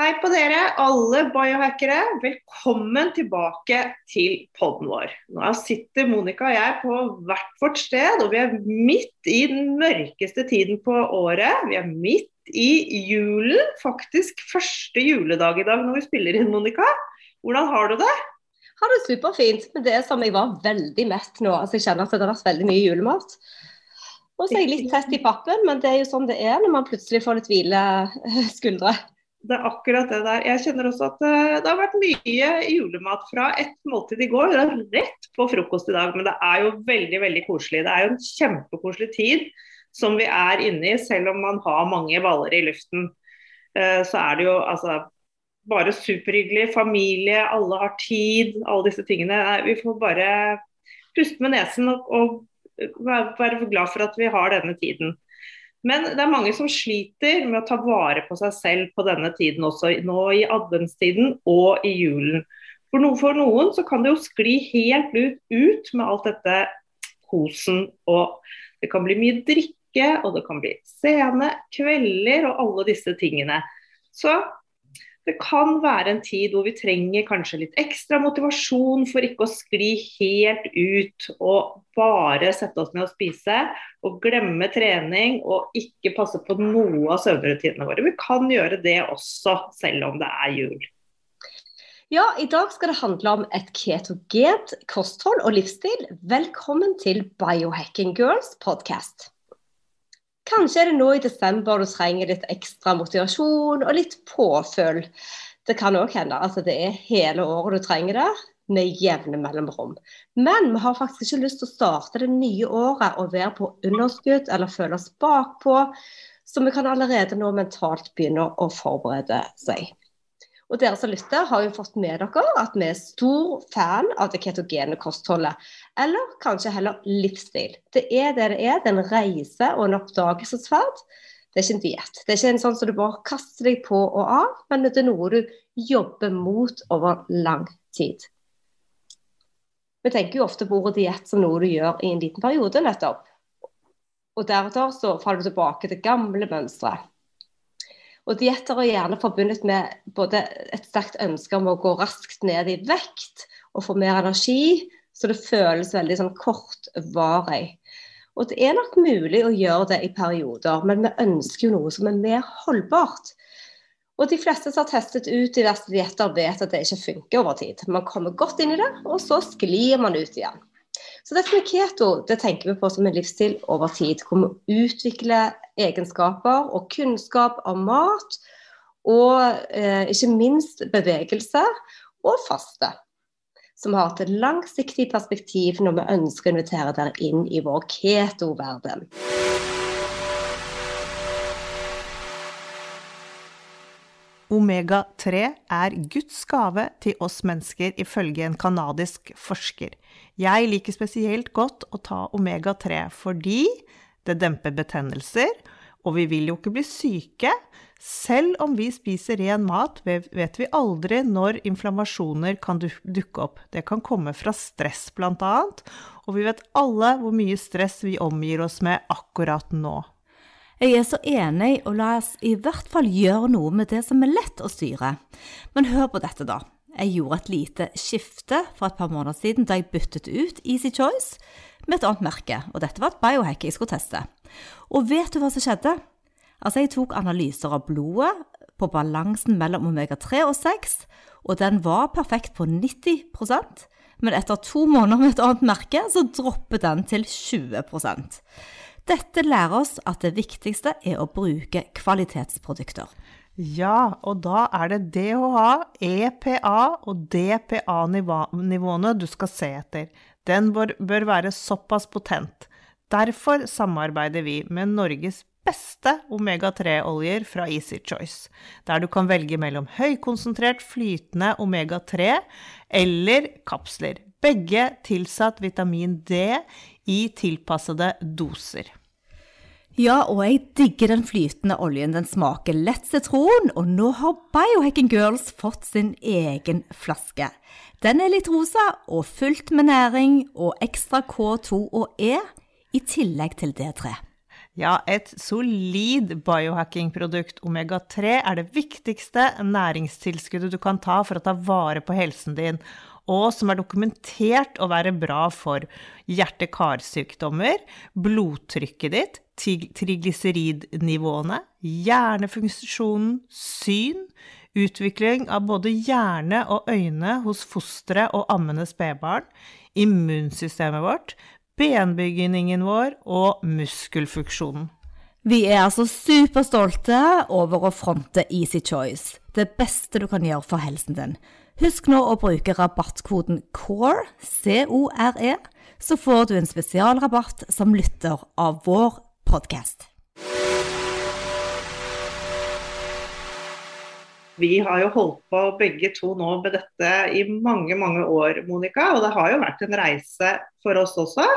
Hei på dere, alle biohackere. Velkommen tilbake til poden vår. Nå sitter Monica og jeg på hvert vårt sted, og vi er midt i den mørkeste tiden på året. Vi er midt i julen, faktisk første juledag i dag når vi spiller inn, Monica. Hvordan har du det? Har det superfint, men det som jeg var veldig mett nå. altså Jeg kjenner at det har vært veldig mye julemat. Og så er jeg litt tett i pappen, men det er jo sånn det er når man plutselig får litt hvile skuldre. Det er akkurat det der. Jeg kjenner også at eh, det har vært mye julemat fra et måltid i går. Det er rett på frokost i dag, men det er jo veldig veldig koselig. Det er jo en kjempekoselig tid som vi er inne i, selv om man har mange baller i luften. Eh, så er det jo altså bare superhyggelig. Familie, alle har tid, alle disse tingene. Vi får bare puste med nesen og, og være glad for at vi har denne tiden. Men det er mange som sliter med å ta vare på seg selv på denne tiden også, nå i adventstiden og i julen. For, no, for noen så kan det jo skli helt ut med alt dette kosen, og det kan bli mye drikke, og det kan bli sene kvelder og alle disse tingene. Så det kan være en tid hvor vi trenger kanskje litt ekstra motivasjon for ikke å skli helt ut og bare sette oss ned og spise og glemme trening og ikke passe på noe av søvnrutinene våre. Vi kan gjøre det også, selv om det er jul. Ja, i dag skal det handle om et ketogent kosthold og livsstil. Velkommen til Biohacking Girls podcast. Kanskje er det nå i desember du trenger litt ekstra motivasjon og litt påfyll. Det kan òg hende at det er hele året du trenger det, med jevne mellomrom. Men vi har faktisk ikke lyst til å starte det nye året og være på underskudd eller føle oss bakpå, så vi kan allerede nå mentalt begynne å forberede seg. Og dere som lytter, har jo fått med dere at vi er stor fan av det ketogene kostholdet. Eller kanskje heller livsstil. Det er det det er. Det er en reise og en oppdagelsesferd. Det er ikke en diett. Det er ikke en sånn som du bare kaster deg på og av, men det er noe du jobber mot over lang tid. Vi tenker jo ofte på ordet diett som noe du gjør i en liten periode, nettopp. Og deretter så faller du tilbake til gamle mønstre. Og dietter er gjerne forbundet med både et sterkt ønske om å gå raskt ned i vekt og få mer energi, så det føles veldig sånn kortvarig. Og det er nok mulig å gjøre det i perioder, men vi ønsker jo noe som er mer holdbart. Og de fleste som har testet ut diverse dietter, vet at det ikke funker over tid. Man kommer godt inn i det, og så sklir man ut igjen. Så dette med keto det tenker vi på som en livsstil over tid, hvor vi utvikler egenskaper og kunnskap om mat, og eh, ikke minst bevegelse og faste. Som har et langsiktig perspektiv når vi ønsker å invitere dere inn i vår keto-verden. Omega-3 er Guds gave til oss mennesker, ifølge en canadisk forsker. Jeg liker spesielt godt å ta omega-3 fordi det demper betennelser, og vi vil jo ikke bli syke. Selv om vi spiser ren mat, vet vi aldri når inflammasjoner kan dukke opp. Det kan komme fra stress, blant annet, og vi vet alle hvor mye stress vi omgir oss med akkurat nå. Jeg er så enig, og la oss i hvert fall gjøre noe med det som er lett å styre. Men hør på dette, da. Jeg gjorde et lite skifte for et par måneder siden da jeg byttet ut Easy Choice med et annet merke, og dette var et biohack jeg skulle teste. Og vet du hva som skjedde? Altså, jeg tok analyser av blodet på balansen mellom omega-3 og 6, og den var perfekt på 90% men etter to måneder med et annet merke, så droppet den til 20 dette lærer oss at det viktigste er å bruke kvalitetsprodukter. Ja, og da er det DHA, EPA og DPA-nivåene du skal se etter. Den bør, være såpass potent. Derfor samarbeider vi med Norges beste omega-3-oljer fra Easy Choice, der du kan velge mellom høykonsentrert flytende omega-3 eller kapsler, begge tilsatt vitamin D i tilpassede doser. Ja, og jeg digger den flytende oljen. Den smaker lett sitron, og nå har Biohacking Girls fått sin egen flaske. Den er litt rosa og fullt med næring og ekstra K2 og E, i tillegg til D3. Ja, et solid biohacking-produkt, omega-3, er det viktigste næringstilskuddet du kan ta for å ta vare på helsen din, og som er dokumentert å være bra for hjerte-karsykdommer, blodtrykket ditt, triglyseridnivåene, hjernefunksjonen, syn, utvikling av både hjerne og øyne hos fostre og ammende spedbarn, immunsystemet vårt, benbygningen vår og muskelfunksjonen. Vi er altså superstolte over å fronte Easy Choice, det beste du kan gjøre for helsen din. Husk nå å bruke rabattkoden CORE, C-O-R-E, så får du en spesialrabatt som lytter av vår podkast. Vi har jo holdt på begge to nå med dette i mange mange år, Monica. Og det har jo vært en reise for oss også.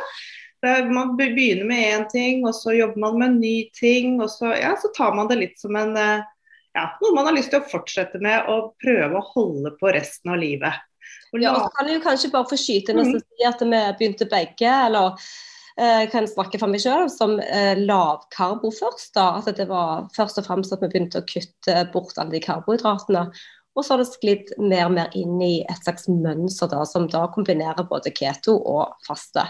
Man begynner med én ting, og så jobber man med en ny ting. Og så, ja, så tar man det litt som en eh, ja, noe man har lyst til å fortsette med og prøve å holde på resten av livet. ja, og så kan jeg jo kanskje bare få skyte inn og mm. si at vi begynte begge, eller eh, kan snakke for meg selv, som eh, lavkarbo først. da, At det var først og fremst at vi begynte å kutte bort alle de karbohydratene. Og så har det sklidd mer og mer inn i et slags mønster da, som da kombinerer både keto og faste.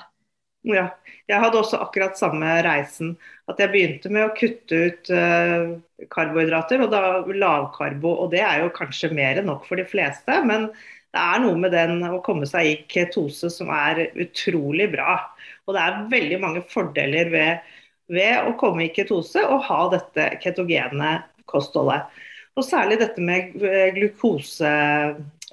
Ja, jeg hadde også akkurat samme reisen. At jeg begynte med å kutte ut uh, karbohydrater, og da lavkarbo. Og det er jo kanskje mer enn nok for de fleste, men det er noe med den å komme seg i ketose som er utrolig bra. Og det er veldig mange fordeler ved, ved å komme i ketose og ha dette ketogene kostholdet. Og særlig dette med eh, glukose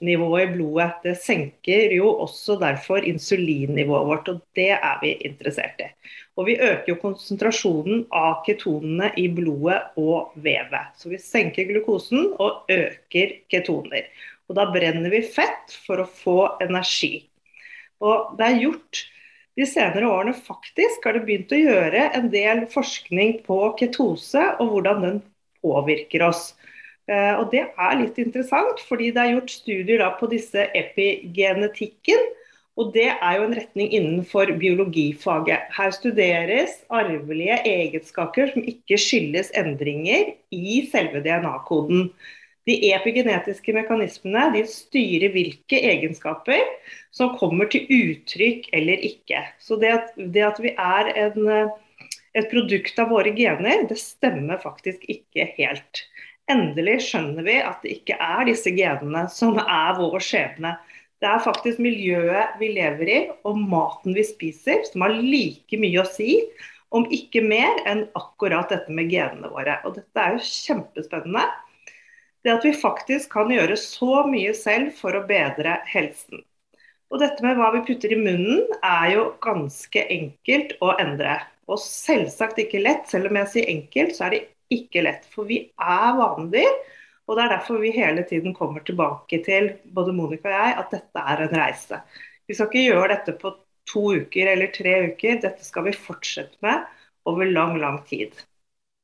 nivået i blodet. Det senker jo også derfor insulinnivået vårt, og det er vi interessert i. Og vi øker jo konsentrasjonen av ketonene i blodet og vevet. Så vi senker glukosen og øker ketoner. Og da brenner vi fett for å få energi. Og det er gjort de senere årene faktisk har det begynt å gjøre en del forskning på ketose og hvordan den påvirker oss. Eh, og Det er litt interessant, fordi det er gjort studier på disse epigenetikken. Og Det er jo en retning innenfor biologifaget. Her studeres arvelige egenskaper som ikke skyldes endringer i selve DNA-koden. De epigenetiske mekanismene de styrer hvilke egenskaper som kommer til uttrykk eller ikke. Så det at, det at vi er en, et produkt av våre gener, det stemmer faktisk ikke helt. Endelig skjønner vi at det ikke er disse genene som er vår skjebne. Det er faktisk miljøet vi lever i og maten vi spiser som har like mye å si, om ikke mer enn akkurat dette med genene våre. Og dette er jo kjempespennende. Det at vi faktisk kan gjøre så mye selv for å bedre helsen. Og dette med hva vi putter i munnen er jo ganske enkelt å endre. Og selvsagt ikke lett. Selv om jeg sier enkelt, så er det ikke lett. For vi er vanedyr. Og det er derfor vi hele tiden kommer tilbake til, både Monica og jeg, at dette er en reise. Vi skal ikke gjøre dette på to uker eller tre uker. Dette skal vi fortsette med over lang, lang tid.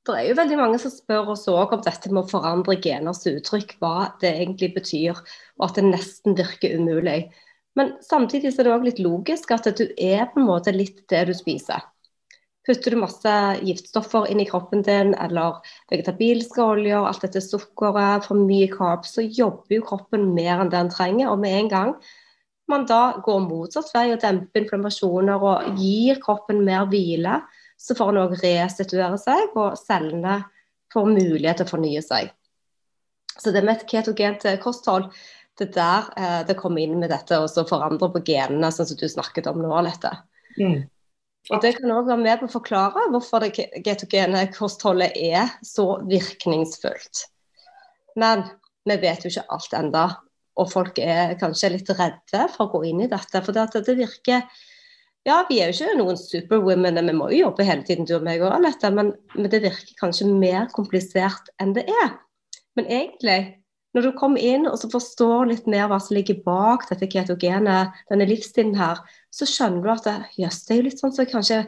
Det er jo veldig mange som spør oss òg om dette med å forandre geners uttrykk, hva det egentlig betyr, og at det nesten virker umulig. Men samtidig er det òg litt logisk at du er på en måte litt det du spiser. Putter du masse giftstoffer inn i kroppen din, eller vegetabilske oljer, alt dette sukkeret, for mye carbs, så jobber jo kroppen mer enn det den trenger. Og med en gang man da går motsatt vei og demper inflammasjoner og gir kroppen mer hvile, så får den òg restituere seg, og cellene får mulighet til å fornye seg. Så det med et ketogent kosthold, det er der eh, det kommer inn med dette å forandre på genene, sånn som du snakket om nå, Lette. Mm. Og Det kan òg være med på å forklare hvorfor det getogene kostholdet er så virkningsfullt. Men vi vet jo ikke alt enda, og folk er kanskje litt redde for å gå inn i dette. For det, det virker ja, vi er jo ikke noen superwomen, vi må jo jobbe hele tiden, du og meg Alette, men, men det virker kanskje mer komplisert enn det er. Men egentlig, når du kommer inn og forstår litt mer hva som ligger bak dette ketogene, denne livsstilen her, så skjønner du at jøss, det er jo litt sånn som kanskje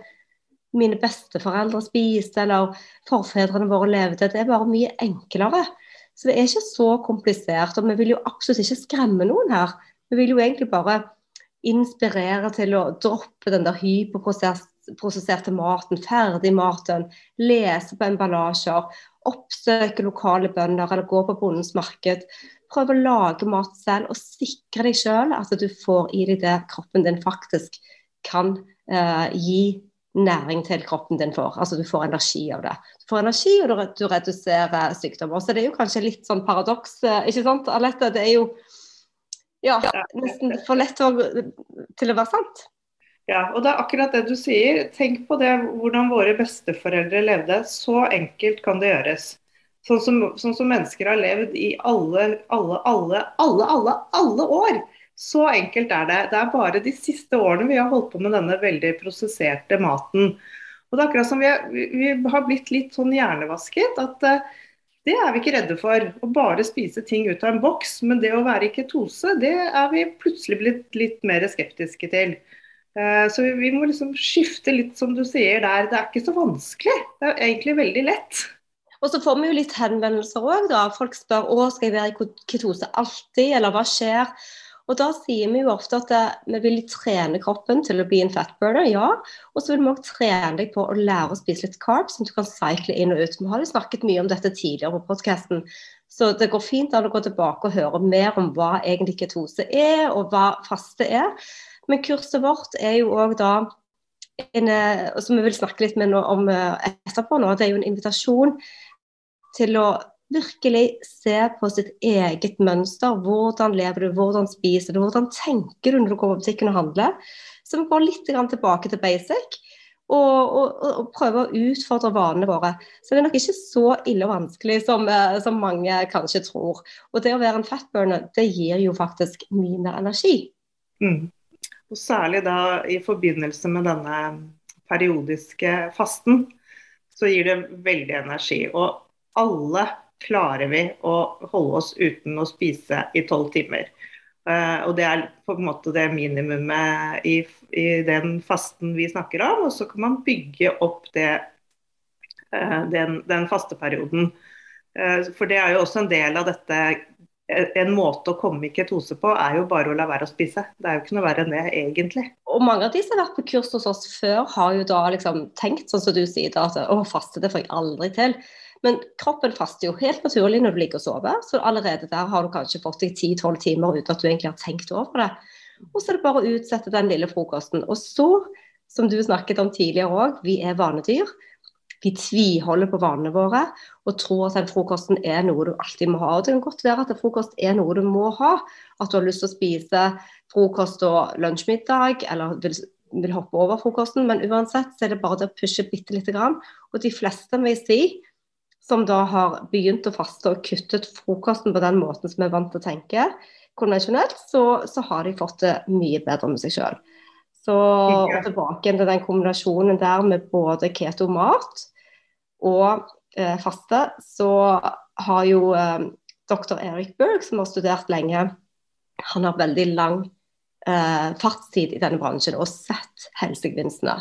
mine besteforeldre spiste, eller forfedrene våre levde. Det er bare mye enklere. Så det er ikke så komplisert. Og vi vil jo absolutt ikke skremme noen her. Vi vil jo egentlig bare inspirere til å droppe den der hyperprosesserte maten, ferdigmaten, lese på emballasjer, oppsøke lokale bønder eller gå på bondens marked. Prøve å lage mat selv og sikre deg selv at du får i deg det kroppen din faktisk kan eh, gi næring til kroppen din får. Altså du får energi av det. Du får energi, og du reduserer sykdommer. Så det er jo kanskje litt sånn paradoks, eh, ikke sant Alette? Det er jo ja, nesten for lett til å være sant. Ja, og det er akkurat det du sier. Tenk på det, hvordan våre besteforeldre levde. Så enkelt kan det gjøres. Sånn som, sånn som mennesker har levd i alle, alle, alle, alle, alle, alle år. Så enkelt er det. Det er bare de siste årene vi har holdt på med denne veldig prosesserte maten. Og det er akkurat som vi, er, vi har blitt litt sånn hjernevasket. at uh, det er vi ikke redde for. Å bare spise ting ut av en boks. Men det å være i ketose, det er vi plutselig blitt litt mer skeptiske til. Eh, så vi må liksom skifte litt, som du sier der. Det er ikke så vanskelig. Det er egentlig veldig lett. Og så får vi jo litt henvendelser òg, da. Folk spør å, skal jeg være i ketose alltid, eller hva skjer? Og Da sier vi jo ofte at det, vi vil trene kroppen til å bli en fatburner, ja. Og så vil vi også trene deg på å lære å spise litt carbs, som du kan cycle inn og ut. Vi har jo snakket mye om dette tidligere på podkasten, så det går fint an å gå tilbake og høre mer om hva egentlig ketose er, og hva faste er. Men kurset vårt er jo òg da en, eh, som vi vil snakke litt med om eh, etterpå nå, det er jo en invitasjon til å virkelig se på sitt eget mønster. Hvordan lever du, hvordan spiser du, hvordan tenker du når du går på butikken og handler. Så vi går litt tilbake til basic. Og, og, og prøver å utfordre vanene våre. Så det er nok ikke så ille og vanskelig som, eh, som mange kanskje tror. Og det å være en fatburner, det gir jo faktisk mye mer energi. Mm. Og særlig da i forbindelse med denne periodiske fasten, så gir det veldig energi. Og alle klarer vi å holde oss uten å spise i tolv timer. Uh, og Det er på en måte det minimumet i, i, den fasten vi snakker om. Og så kan man bygge opp det, uh, den, den fasteperioden. Uh, for det er jo også en del av dette en måte å komme i ketose på er jo bare å la være å spise. Det er jo ikke noe verre enn det, egentlig. Og mange av de som har vært på kurs hos oss før, har jo da liksom tenkt sånn som du sier, at å, faste det får jeg aldri til. Men kroppen faster jo helt naturlig når du ligger og sover, så allerede der har du kanskje fått deg 10-12 timer uten at du egentlig har tenkt over det. Og så er det bare å utsette den lille frokosten. Og så, som du snakket om tidligere òg, vi er vanedyr. Vi tviholder på vanene våre og tror at den frokosten er noe du alltid må ha. Og det kan godt være at frokost er noe du må ha. At du har lyst til å spise frokost og lunsjmiddag, eller vil, vil hoppe over frokosten. Men uansett så er det bare det å pushe bitte lite grann. Og de fleste vil si som da har begynt å faste og kuttet frokosten på den måten som vi er vant til å tenke konvensjonelt, så, så har de fått det mye bedre med seg sjøl. Så og tilbake til den kombinasjonen der med både keto-mat og eh, faste, så har jo eh, dr. Erik Berg, som har studert lenge, han har veldig lang eh, fartstid i denne bransjen og sett helsegevinstene.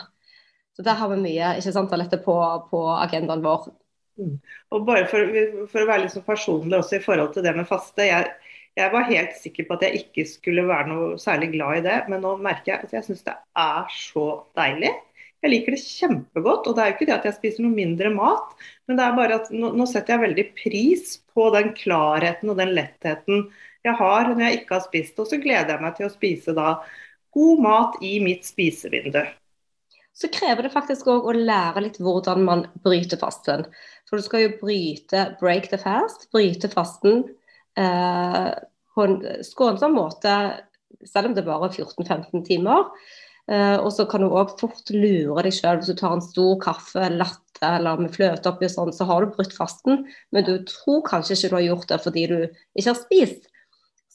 Så der har vi mye ikke sant, dette på, på agendaen vår Mm. Og bare for, for, å være litt så personlig også i forhold til det med faste. Jeg, jeg, var helt sikker på at jeg ikke skulle være noe særlig glad i det, men nå merker jeg at jeg syns det er så deilig. Jeg liker det kjempegodt. Og det er jo ikke det at jeg spiser noe mindre mat, men det er bare at nå, nå setter jeg veldig pris på den klarheten og den lettheten jeg har når jeg ikke har spist. Og så gleder jeg meg til å spise da god mat i mitt spisevindu så krever det faktisk òg å lære litt hvordan man bryter fasten. For du skal jo bryte break the fast, bryte fasten eh, på en skånsom måte, selv om det bare er 14-15 timer. Eh, og så kan du òg fort lure deg sjøl hvis du tar en stor kaffe, latte eller med fløte oppi og sånn, så har du brutt fasten, men du tror kanskje ikke du har gjort det fordi du ikke har spist.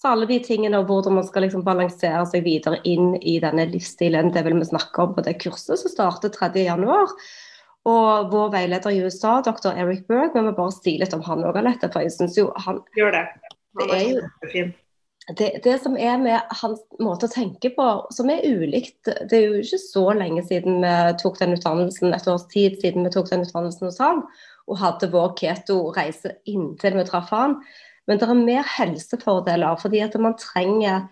Så alle de tingene og hvordan man skal liksom balansere seg videre inn i denne livsstilen, det vil vi snakke om på det kurset som starter 3.1. Og vår veileder i USA, dr. Eric Berg, vi må bare si litt om han òg, Alette. For jeg syns jo han det. Er jo kjempefin. det, det som er med hans måte å tenke på, som er ulikt Det er jo ikke så lenge siden vi tok den utdannelsen, et års tid siden vi tok den utdannelsen hos han, og hadde vår keto-reise inntil vi traff han. Men det er mer helsefordeler, fordi at man trenger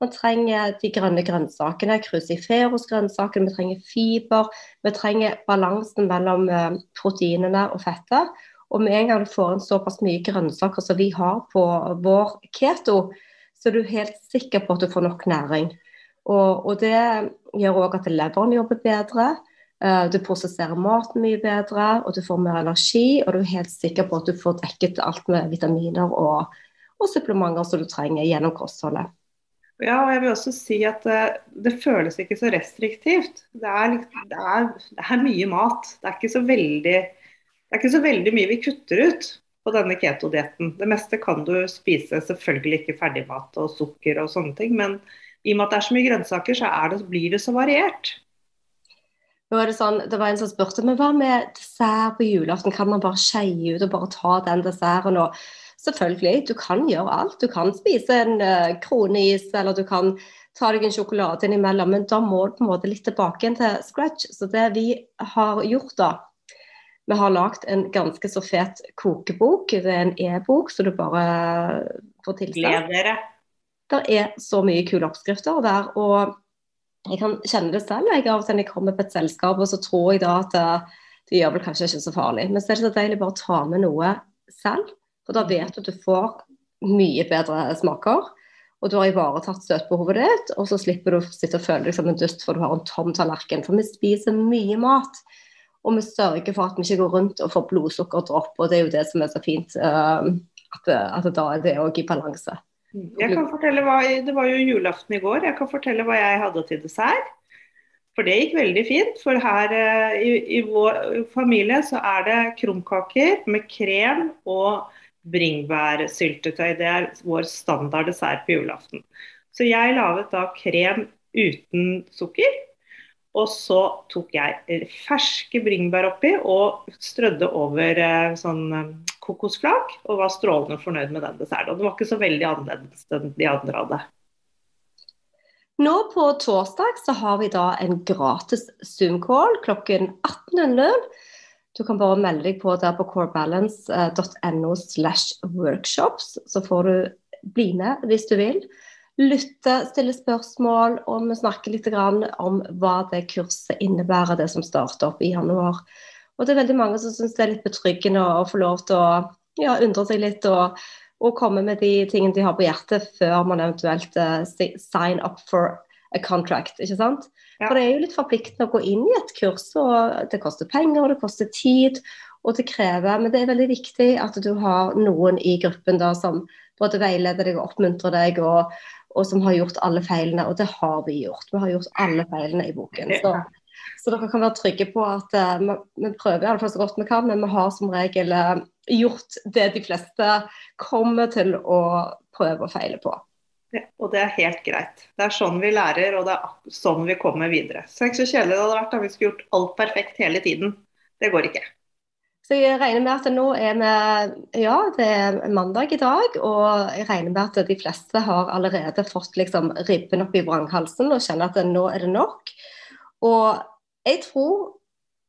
man trenger de grønne grønnsakene, cruciferosgrønnsakene, vi trenger fiber. Vi trenger balansen mellom eh, proteinene og fettet. Og med en gang du får inn såpass mye grønnsaker som vi har på vår keto, så er du helt sikker på at du får nok næring. Og, og det gjør òg at leveren jobber bedre. eh, Du prosesserer maten mye bedre, og du får mer energi. Og du er helt sikker på at du får dekket alt med vitaminer og, og supplementer som du trenger gjennom kostholdet. Ja, og jeg vil også si at det, det føles ikke så restriktivt. Det er, det er, det er mye mat. Det er, ikke så veldig, det er ikke så veldig mye vi kutter ut på denne ketodietten. Det meste kan du spise, selvfølgelig ikke ferdigmat og sukker og sånne ting, men i og med at det er så mye grønnsaker, så det, blir det så variert. Nå er det sånn, det var en som spurte men hva med dessert på julaften, kan man bare skeie ut og bare ta den desserten? Og selvfølgelig, du kan gjøre alt. Du kan spise en uh, kroneis, eller du kan ta deg en sjokolade innimellom, men da må du på en måte litt tilbake til scratch. Så det vi har gjort da, vi har lagd en ganske så fet kokebok. Det er en e-bok, så du bare får tilsendt. Gled dere. Det er så mye kule oppskrifter der. Og jeg kan kjenne det selv. Jeg av og til når jeg kommer på et selskap, og så tror jeg da at det, det gjør vel kanskje ikke så farlig. Men så er det så deilig bare å ta med noe selv. For da vet du at du får mye bedre smaker. Og du har ivaretatt støtbehovet ditt, og så slipper du å sitte og føle deg som en dust for du har en tom tallerken. For vi spiser mye mat. Og vi sørger for at vi ikke går rundt og får blodsukkerdropp, og det er jo det som er så fint. eh, at, at da er det òg i balanse. Jeg kan fortelle hva, Det var jo julaften i går. Jeg kan fortelle hva jeg hadde til dessert. For det gikk veldig fint. For her eh, i, i vår familie så er det krumkaker med krem og bringebærsyltetøy. Det er vår standard dessert på julaften. Så jeg laget da krem uten sukker. Og så tok jeg ferske bringebær oppi og strødde over eh, sånn eh, kokosflak. Og var strålende fornøyd med den desserten. Og det var ikke så veldig annerledes enn de andre hadde. Nå på torsdag så har vi da en gratis Zoom-call klokken 18.00. Du kan bare melde deg på der på corebalance.no slash workshops, så får du bli med hvis du vil. Lytte, stille spørsmål, og vi snakker litt om hva det kurset innebærer, det som starter opp i januar. Og det er veldig mange som syns det er litt betryggende å få lov til å ja, undre seg litt og, og komme med de tingene de har på hjertet, før man eventuelt uh, sign up for a contract. ikke sant? Ja. For det er jo litt forpliktende å gå inn i et kurs, og det koster penger, og det koster tid, og det krever Men det er veldig viktig at du har noen i gruppen da som både veileder deg og oppmuntrer deg, og, og som har gjort alle feilene. Og det har vi gjort. Vi har gjort alle feilene i boken. Så, så dere kan være trygge på at uh, vi, prøver i alle fall så godt vi kan, men vi har som regel uh, gjort det de fleste kommer til å prøve og feile på. Ja, og det er helt greit. Det er sånn vi lærer, og det er sånn vi kommer videre. Så det er ikke så kjedelig det hadde vært om vi skulle gjort alt perfekt hele tiden. Det går ikke. Så jeg regner med at nå er vi Ja, det er mandag i dag, og jeg regner med at de fleste har allerede fått liksom ribben opp i vranghalsen og kjenner at nå er det nok. Og jeg tror,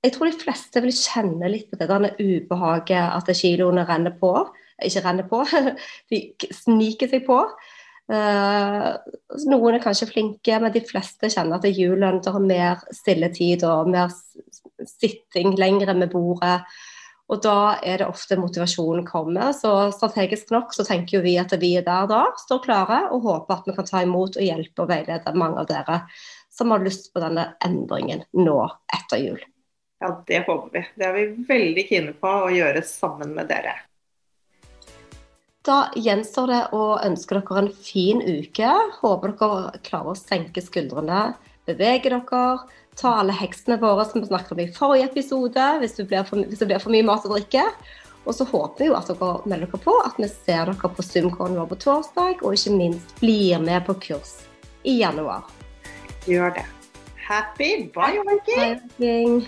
jeg tror de fleste vil kjenne litt på det denne ubehaget at kiloene renner på. Ikke renner på, de sniker seg på. Eh, noen er kanskje flinke, men de fleste kjenner at julen er mer stilletid og mer sitting lengre med bordet. Og da er det ofte motivasjonen kommer. Så strategisk nok så tenker jo vi at vi er der da, står klare og håper at vi kan ta imot og hjelpe og veilede mange av dere som har lyst på denne endringen nå etter jul. Ja, det håper vi. Det er vi veldig kine på å gjøre sammen med dere. Da gjenstår det å ønske dere en fin uke. Håper dere klarer å senke skuldrene, bevege dere. Ta alle heksene våre som vi snakket om i forrige episode, hvis det blir for, det blir for mye mat og drikke. Og så håper vi jo at dere melder dere på, at vi ser dere på Zoom-callen vår på torsdag, og ikke minst blir med på kurs i januar. Gjør det. Happy! Biohacking.